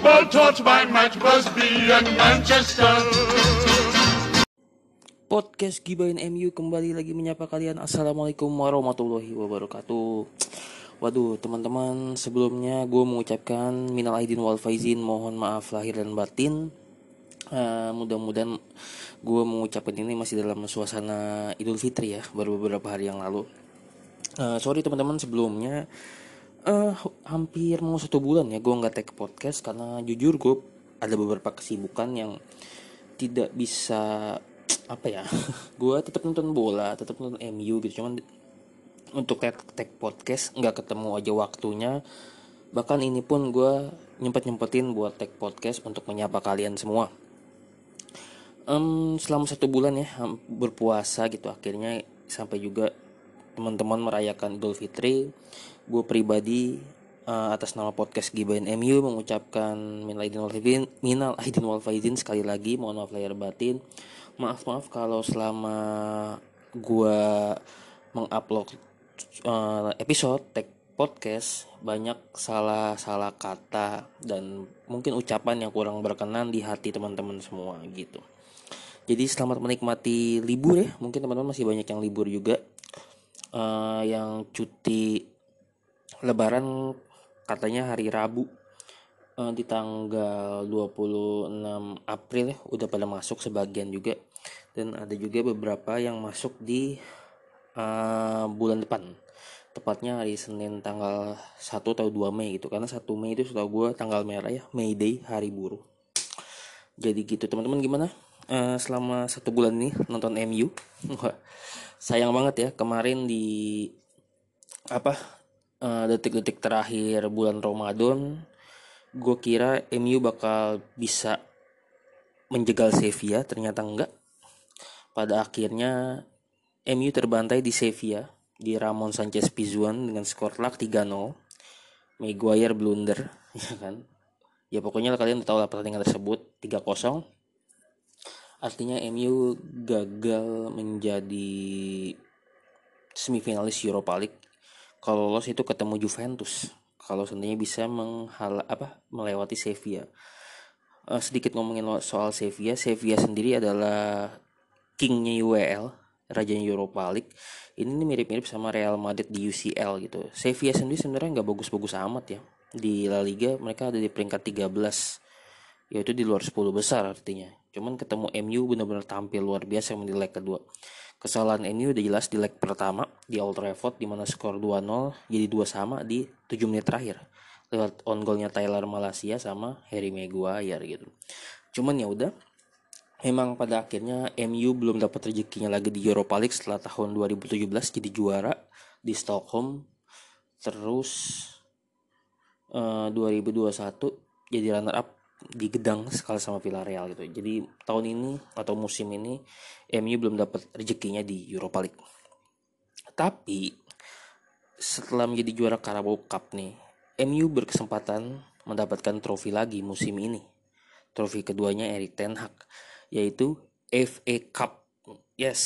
football taught by Matt Busby and Manchester. Podcast Gibain MU kembali lagi menyapa kalian. Assalamualaikum warahmatullahi wabarakatuh. Waduh teman-teman sebelumnya gue mengucapkan Minal Aidin wal Faizin mohon maaf lahir dan batin. Uh, Mudah-mudahan gue mengucapkan ini masih dalam suasana Idul Fitri ya Baru beberapa hari yang lalu. Uh, Sorry teman-teman sebelumnya uh, Hampir mau satu bulan ya gue nggak take podcast Karena jujur gue ada beberapa kesibukan yang tidak bisa apa ya gue tetap nonton bola tetap nonton MU gitu. Cuman untuk tag, tag podcast nggak ketemu aja waktunya. Bahkan ini pun gue nyempet nyempetin buat tag podcast untuk menyapa kalian semua. Um, selama satu bulan ya berpuasa gitu. Akhirnya sampai juga teman-teman merayakan Idul Fitri gue pribadi uh, atas nama podcast Gibain MU mengucapkan minal aidin wal faizin minal aidin wal faizin sekali lagi mohon maaf lahir batin. Maaf maaf kalau selama gua mengupload uh, episode tag podcast banyak salah salah kata dan mungkin ucapan yang kurang berkenan di hati teman-teman semua gitu. Jadi selamat menikmati libur ya. Mungkin teman-teman masih banyak yang libur juga. Uh, yang cuti lebaran katanya hari Rabu. Uh, di tanggal 26 April ya udah pada masuk sebagian juga. Dan ada juga beberapa yang masuk di uh, bulan depan. Tepatnya hari Senin tanggal 1 atau 2 Mei gitu. Karena 1 Mei itu setahu gue tanggal merah ya May Day hari buruh. Jadi gitu teman-teman gimana? Uh, selama satu bulan ini nonton MU sayang banget ya kemarin di apa detik-detik uh, terakhir bulan Ramadan gue kira MU bakal bisa menjegal Sevilla. Ternyata enggak. Pada akhirnya MU terbantai di Sevilla di Ramon Sanchez Pizjuan dengan skor telak 3-0 Maguire blunder ya kan? Ya pokoknya kalian tahu lah pertandingan tersebut 3-0 artinya MU gagal menjadi semifinalis Europa League kalau lolos itu ketemu Juventus kalau seandainya bisa menghala apa melewati Sevilla. Uh, sedikit ngomongin soal Sevilla, Sevilla sendiri adalah kingnya UEL, rajanya Europa League. Ini mirip-mirip sama Real Madrid di UCL gitu. Sevilla sendiri sebenarnya nggak bagus-bagus amat ya. Di La Liga mereka ada di peringkat 13 yaitu di luar 10 besar artinya. Cuman ketemu MU benar-benar tampil luar biasa leg kedua. Kesalahan MU udah jelas di leg pertama di Old Trafford di mana skor 2-0 jadi dua sama di 7 menit terakhir lewat on goalnya Tyler Malaysia sama Harry Maguire gitu. Cuman ya udah Memang pada akhirnya MU belum dapat rezekinya lagi di Europa League setelah tahun 2017 jadi juara di Stockholm. Terus uh, 2021 jadi runner up di Gedang sekali sama Villarreal gitu. Jadi tahun ini atau musim ini MU belum dapat rezekinya di Europa League. Tapi setelah menjadi juara Carabao Cup nih, MU berkesempatan mendapatkan trofi lagi musim ini. Trofi keduanya Erik Ten Hag yaitu FA Cup. Yes,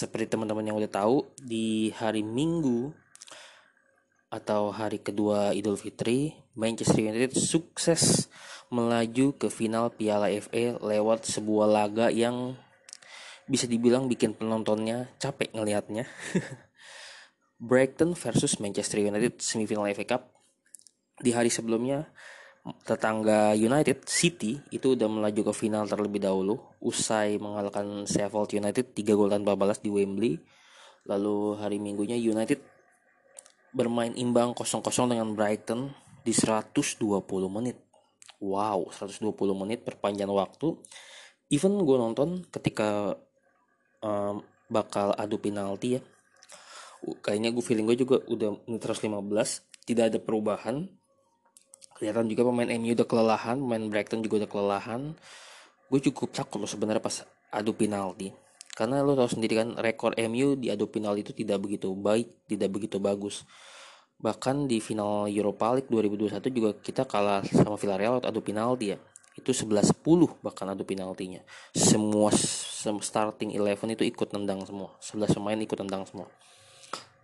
seperti teman-teman yang udah tahu di hari Minggu atau hari kedua Idul Fitri, Manchester United sukses melaju ke final Piala FA lewat sebuah laga yang bisa dibilang bikin penontonnya capek ngelihatnya. Brighton versus Manchester United semifinal FA Cup. Di hari sebelumnya tetangga United City itu udah melaju ke final terlebih dahulu usai mengalahkan Sheffield United 3 gol tanpa balas di Wembley. Lalu hari Minggunya United bermain imbang 0-0 dengan Brighton di 120 menit. Wow, 120 menit perpanjang waktu. Even gue nonton ketika um, bakal adu penalti ya. Kayaknya gue feeling gue juga udah menit 115 tidak ada perubahan. Kelihatan juga pemain MU udah kelelahan, pemain Brighton juga udah kelelahan. gue cukup takut loh sebenarnya pas adu penalti karena lo tau sendiri kan rekor MU di adu penalti itu tidak begitu baik tidak begitu bagus. Bahkan di final Europa League 2021 juga kita kalah sama Villarreal adu penalti ya. Itu 11-10 bahkan adu penaltinya. Semua starting 11 itu ikut nendang semua. 11 pemain ikut nendang semua.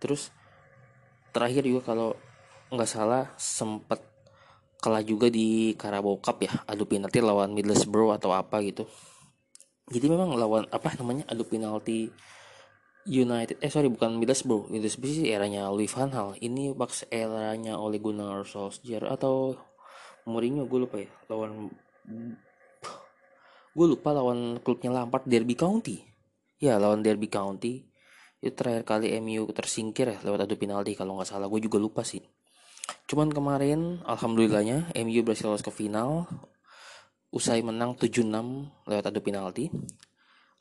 Terus terakhir juga kalau nggak salah sempat kalah juga di Carabao Cup ya. Adu penalti lawan Middlesbrough atau apa gitu jadi memang lawan apa namanya adu penalti United eh sorry bukan Middlesbrough. Middlesbrough sih eranya Louis van Gaal. Ini pas eranya Ole Gunnar Solskjaer atau Mourinho gue lupa ya lawan gue lupa lawan klubnya Lampard Derby County. Ya lawan Derby County. Itu terakhir kali MU tersingkir ya lewat adu penalti kalau nggak salah. Gue juga lupa sih. Cuman kemarin alhamdulillahnya MU berhasil lolos ke final Usai menang 7-6 lewat adu penalti,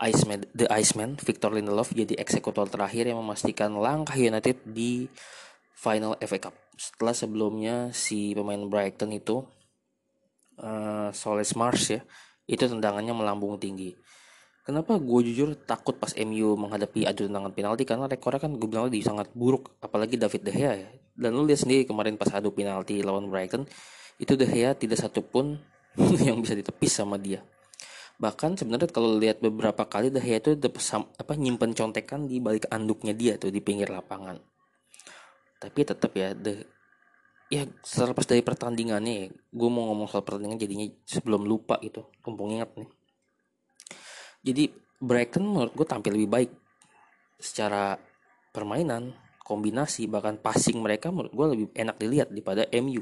Iceman, The Iceman, Victor Lindelof jadi eksekutor terakhir yang memastikan langkah United di final FA Cup. Setelah sebelumnya si pemain Brighton itu uh, Soles Mars ya, itu tendangannya melambung tinggi. Kenapa gue jujur takut pas MU menghadapi adu tendangan penalti karena rekornya kan gue bilang di sangat buruk apalagi David De Gea ya. Dan lu lihat sendiri kemarin pas adu penalti lawan Brighton itu De Gea tidak satupun yang bisa ditepis sama dia. Bahkan sebenarnya kalau lihat beberapa kali Dahya itu apa nyimpen contekan di balik anduknya dia tuh di pinggir lapangan. Tapi tetap ya the ya selepas dari pertandingannya gue mau ngomong soal pertandingan jadinya sebelum lupa itu kumpul ingat nih. Jadi Brighton menurut gue tampil lebih baik secara permainan kombinasi bahkan passing mereka menurut gue lebih enak dilihat daripada MU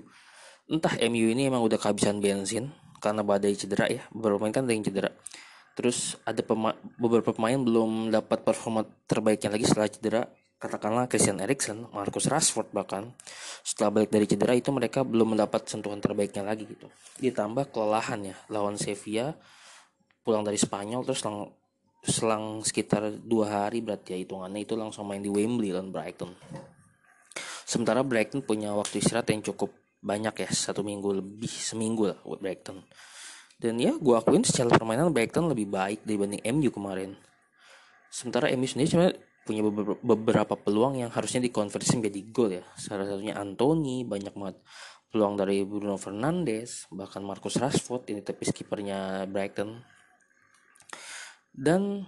entah MU ini emang udah kehabisan bensin karena badai cedera ya. Beberapa pemain kan ada yang cedera. Terus ada pema beberapa pemain belum dapat performa terbaiknya lagi setelah cedera. Katakanlah Christian Eriksen, Marcus Rashford bahkan. Setelah balik dari cedera itu mereka belum mendapat sentuhan terbaiknya lagi gitu. Ditambah kelelahan ya lawan Sevilla pulang dari Spanyol terus selang, selang sekitar dua hari berarti ya hitungannya itu langsung main di Wembley lawan Brighton. Sementara Brighton punya waktu istirahat yang cukup banyak ya satu minggu lebih seminggu lah buat Brighton. Dan ya gue akuin secara permainan Brighton lebih baik dibanding MU kemarin. Sementara MU sendiri cuma punya beberapa peluang yang harusnya dikonversi menjadi gol ya. Salah satunya Anthony banyak banget peluang dari Bruno Fernandes bahkan Marcus Rashford ini tapi kipernya Brighton. Dan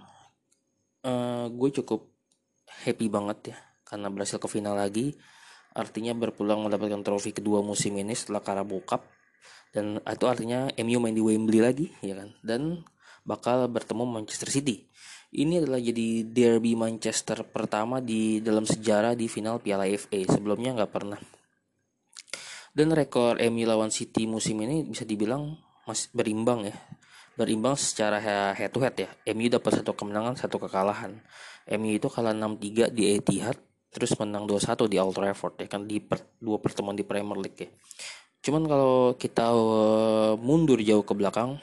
uh, gue cukup happy banget ya karena berhasil ke final lagi artinya berpeluang mendapatkan trofi kedua musim ini setelah Carabao Cup. Dan itu artinya MU main di Wembley lagi ya kan? Dan bakal bertemu Manchester City. Ini adalah jadi derby Manchester pertama di dalam sejarah di final Piala FA sebelumnya nggak pernah. Dan rekor MU lawan City musim ini bisa dibilang masih berimbang ya. Berimbang secara head to head ya MU dapat satu kemenangan satu kekalahan. MU itu kalah 6-3 di Etihad terus menang 2-1 di Old Trafford ya kan di per, dua pertemuan di Premier League ya. Cuman kalau kita uh, mundur jauh ke belakang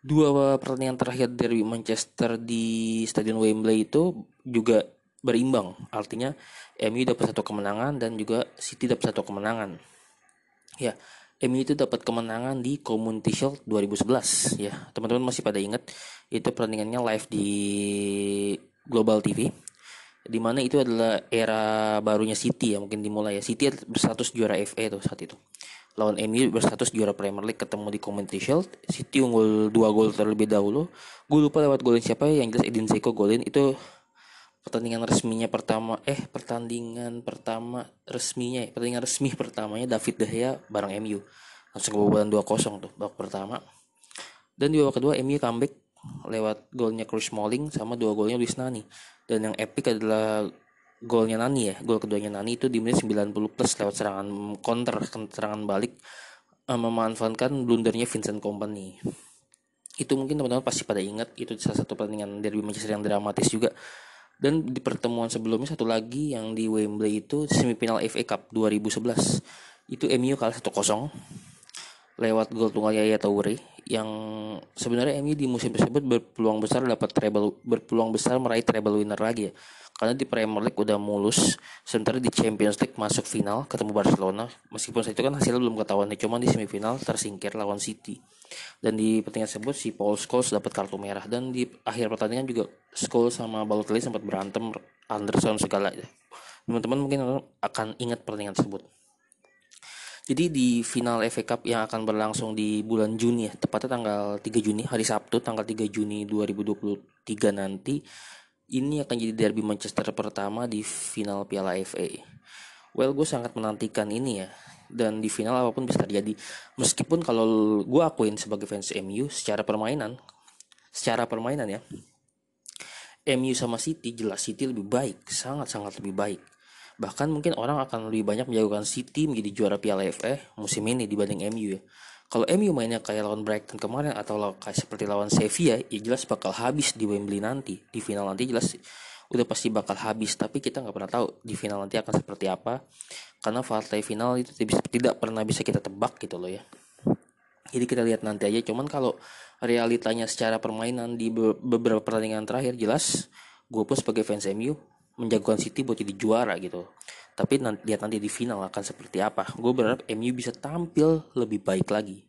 dua pertandingan terakhir dari Manchester di Stadion Wembley itu juga berimbang. Artinya MU dapat satu kemenangan dan juga City dapat satu kemenangan. Ya, MU itu dapat kemenangan di Community Shield 2011 ya. Teman-teman masih pada ingat itu pertandingannya live di Global TV di mana itu adalah era barunya City ya mungkin dimulai ya. City berstatus juara FA tuh saat itu. Lawan MU berstatus juara Premier League ketemu di Community Shield. City unggul dua gol terlebih dahulu. Gue lupa lewat golin siapa ya yang jelas Edin Zeko golin. Itu pertandingan resminya pertama eh pertandingan pertama resminya ya, pertandingan resmi pertamanya David De Gea bareng MU langsung kebobolan 2-0 tuh babak pertama. Dan di babak kedua MU comeback lewat golnya Chris Smalling sama dua golnya Luis Nani dan yang epic adalah golnya Nani ya. Gol keduanya Nani itu di menit 90 plus lewat serangan counter serangan balik uh, memanfaatkan blundernya Vincent Company itu mungkin teman-teman pasti pada ingat itu salah satu pertandingan derby Manchester yang dramatis juga. Dan di pertemuan sebelumnya satu lagi yang di Wembley itu semifinal FA Cup 2011 itu MU kalah 1-0 lewat gol tunggal Yaya Toure yang sebenarnya MU di musim tersebut berpeluang besar dapat treble berpeluang besar meraih treble winner lagi ya. karena di Premier League udah mulus sementara di Champions League masuk final ketemu Barcelona. Meskipun saat itu kan hasilnya belum ketahuan cuma di semifinal tersingkir lawan City. Dan di pertandingan tersebut si Paul Scholes dapat kartu merah. Dan di akhir pertandingan juga Scholes sama Balotelli sempat berantem Anderson segala ya. Teman-teman mungkin akan ingat pertandingan tersebut jadi di final FA Cup yang akan berlangsung di bulan Juni ya, tepatnya tanggal 3 Juni, hari Sabtu tanggal 3 Juni 2023 nanti, ini akan jadi derby Manchester pertama di final Piala FA. Well, gue sangat menantikan ini ya. Dan di final apa pun bisa terjadi. Meskipun kalau gue akuin sebagai fans MU secara permainan, secara permainan ya, MU sama City jelas City lebih baik, sangat-sangat lebih baik. Bahkan mungkin orang akan lebih banyak menjagokan City menjadi juara Piala FA musim ini dibanding MU ya. Kalau MU mainnya kayak lawan Brighton kemarin atau kayak seperti lawan Sevilla, ya jelas bakal habis di Wembley nanti. Di final nanti jelas udah pasti bakal habis. Tapi kita nggak pernah tahu di final nanti akan seperti apa. Karena partai final itu tidak pernah bisa kita tebak gitu loh ya. Jadi kita lihat nanti aja. Cuman kalau realitanya secara permainan di beberapa pertandingan terakhir jelas gue pun sebagai fans MU menjagokan City buat jadi juara gitu. Tapi nanti, lihat nanti di final akan seperti apa. Gue berharap MU bisa tampil lebih baik lagi.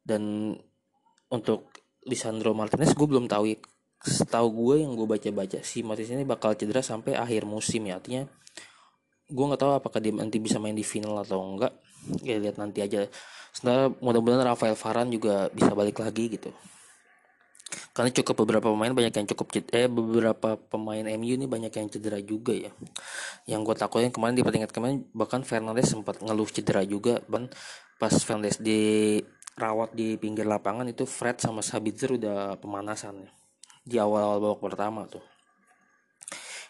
Dan untuk Lisandro Martinez gue belum tahu ya. Setahu gue yang gue baca-baca si Martinez ini bakal cedera sampai akhir musim ya. Artinya gue nggak tahu apakah dia nanti bisa main di final atau enggak. Ya lihat nanti aja. Sebenarnya mudah-mudahan Rafael Varane juga bisa balik lagi gitu karena cukup beberapa pemain banyak yang cukup eh beberapa pemain MU ini banyak yang cedera juga ya. Yang gue takutin kemarin di pertandingan kemarin bahkan Fernandes sempat ngeluh cedera juga ban pas Fernandes di rawat di pinggir lapangan itu Fred sama Sabitzer udah pemanasan ya. Di awal-awal babak pertama tuh.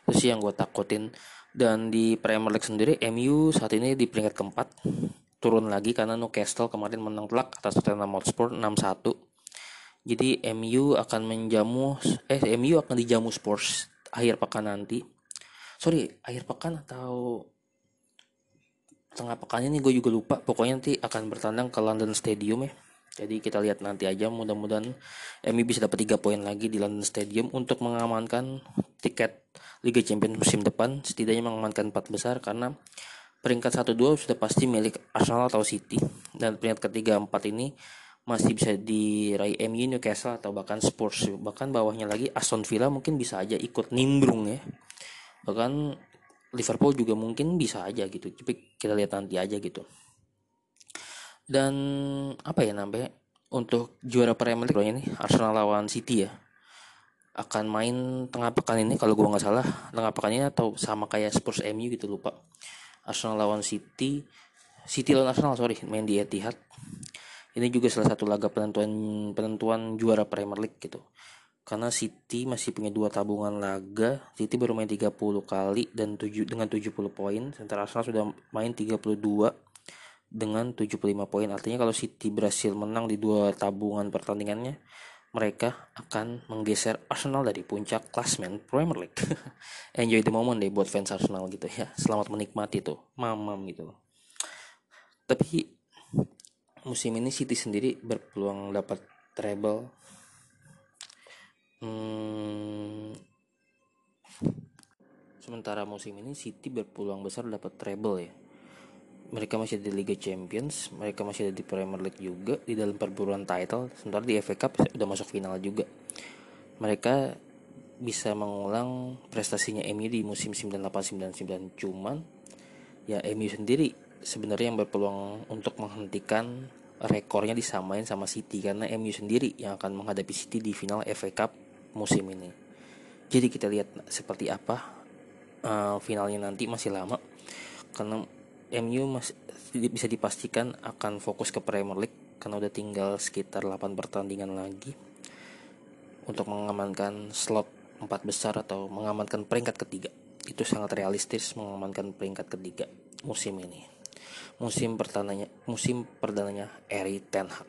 Itu sih yang gue takutin. Dan di Premier League sendiri MU saat ini di peringkat keempat. Turun lagi karena Newcastle kemarin menang telak atas Tottenham Hotspur 6-1 jadi MU akan menjamu eh MU akan dijamu Spurs akhir pekan nanti. Sorry, akhir pekan atau tengah pekan ini gue juga lupa. Pokoknya nanti akan bertandang ke London Stadium ya. Jadi kita lihat nanti aja mudah-mudahan MU bisa dapat 3 poin lagi di London Stadium untuk mengamankan tiket Liga Champions musim depan setidaknya mengamankan 4 besar karena peringkat 1 2 sudah pasti milik Arsenal atau City dan peringkat ketiga 4 ini masih bisa diraih MU Newcastle atau bahkan Spurs. Bahkan bawahnya lagi Aston Villa mungkin bisa aja ikut nimbrung ya. Bahkan Liverpool juga mungkin bisa aja gitu. Tapi kita lihat nanti aja gitu. Dan apa ya nambah untuk juara Premier League ini Arsenal lawan City ya. Akan main tengah pekan ini kalau gua nggak salah. Tengah pekan ini atau sama kayak Spurs MU gitu lupa. Arsenal lawan City. City lawan Arsenal sorry. Main di Etihad ini juga salah satu laga penentuan penentuan juara Premier League gitu. Karena City masih punya dua tabungan laga. City baru main 30 kali dan 7 dengan 70 poin. Sementara Arsenal sudah main 32 dengan 75 poin. Artinya kalau City berhasil menang di dua tabungan pertandingannya mereka akan menggeser Arsenal dari puncak klasmen Premier League. Enjoy the moment deh buat fans Arsenal gitu ya. Selamat menikmati tuh. Mamam gitu. Tapi musim ini City sendiri berpeluang dapat treble. Hmm, sementara musim ini City berpeluang besar dapat treble ya. Mereka masih di Liga Champions mereka masih ada di Premier League juga di dalam perburuan title. Sementara di FA Cup udah masuk final juga. Mereka bisa mengulang prestasinya MU di musim 98-99 cuman ya MU sendiri sebenarnya yang berpeluang untuk menghentikan rekornya disamain sama City karena MU sendiri yang akan menghadapi City di final FA Cup musim ini. Jadi kita lihat seperti apa uh, finalnya nanti masih lama karena MU masih bisa dipastikan akan fokus ke Premier League karena udah tinggal sekitar 8 pertandingan lagi untuk mengamankan slot 4 besar atau mengamankan peringkat ketiga. Itu sangat realistis mengamankan peringkat ketiga musim ini musim pertananya musim perdananya Eri Ten Hag.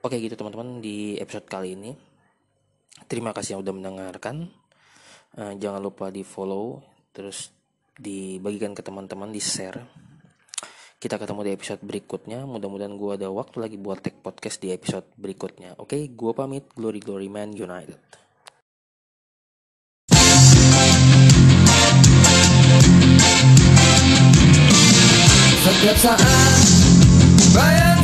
Oke gitu teman-teman di episode kali ini. Terima kasih yang udah mendengarkan. Uh, jangan lupa di follow terus dibagikan ke teman-teman di share. Kita ketemu di episode berikutnya. Mudah-mudahan gue ada waktu lagi buat take podcast di episode berikutnya. Oke, gue pamit. Glory Glory Man United. Verknipser an, Bayern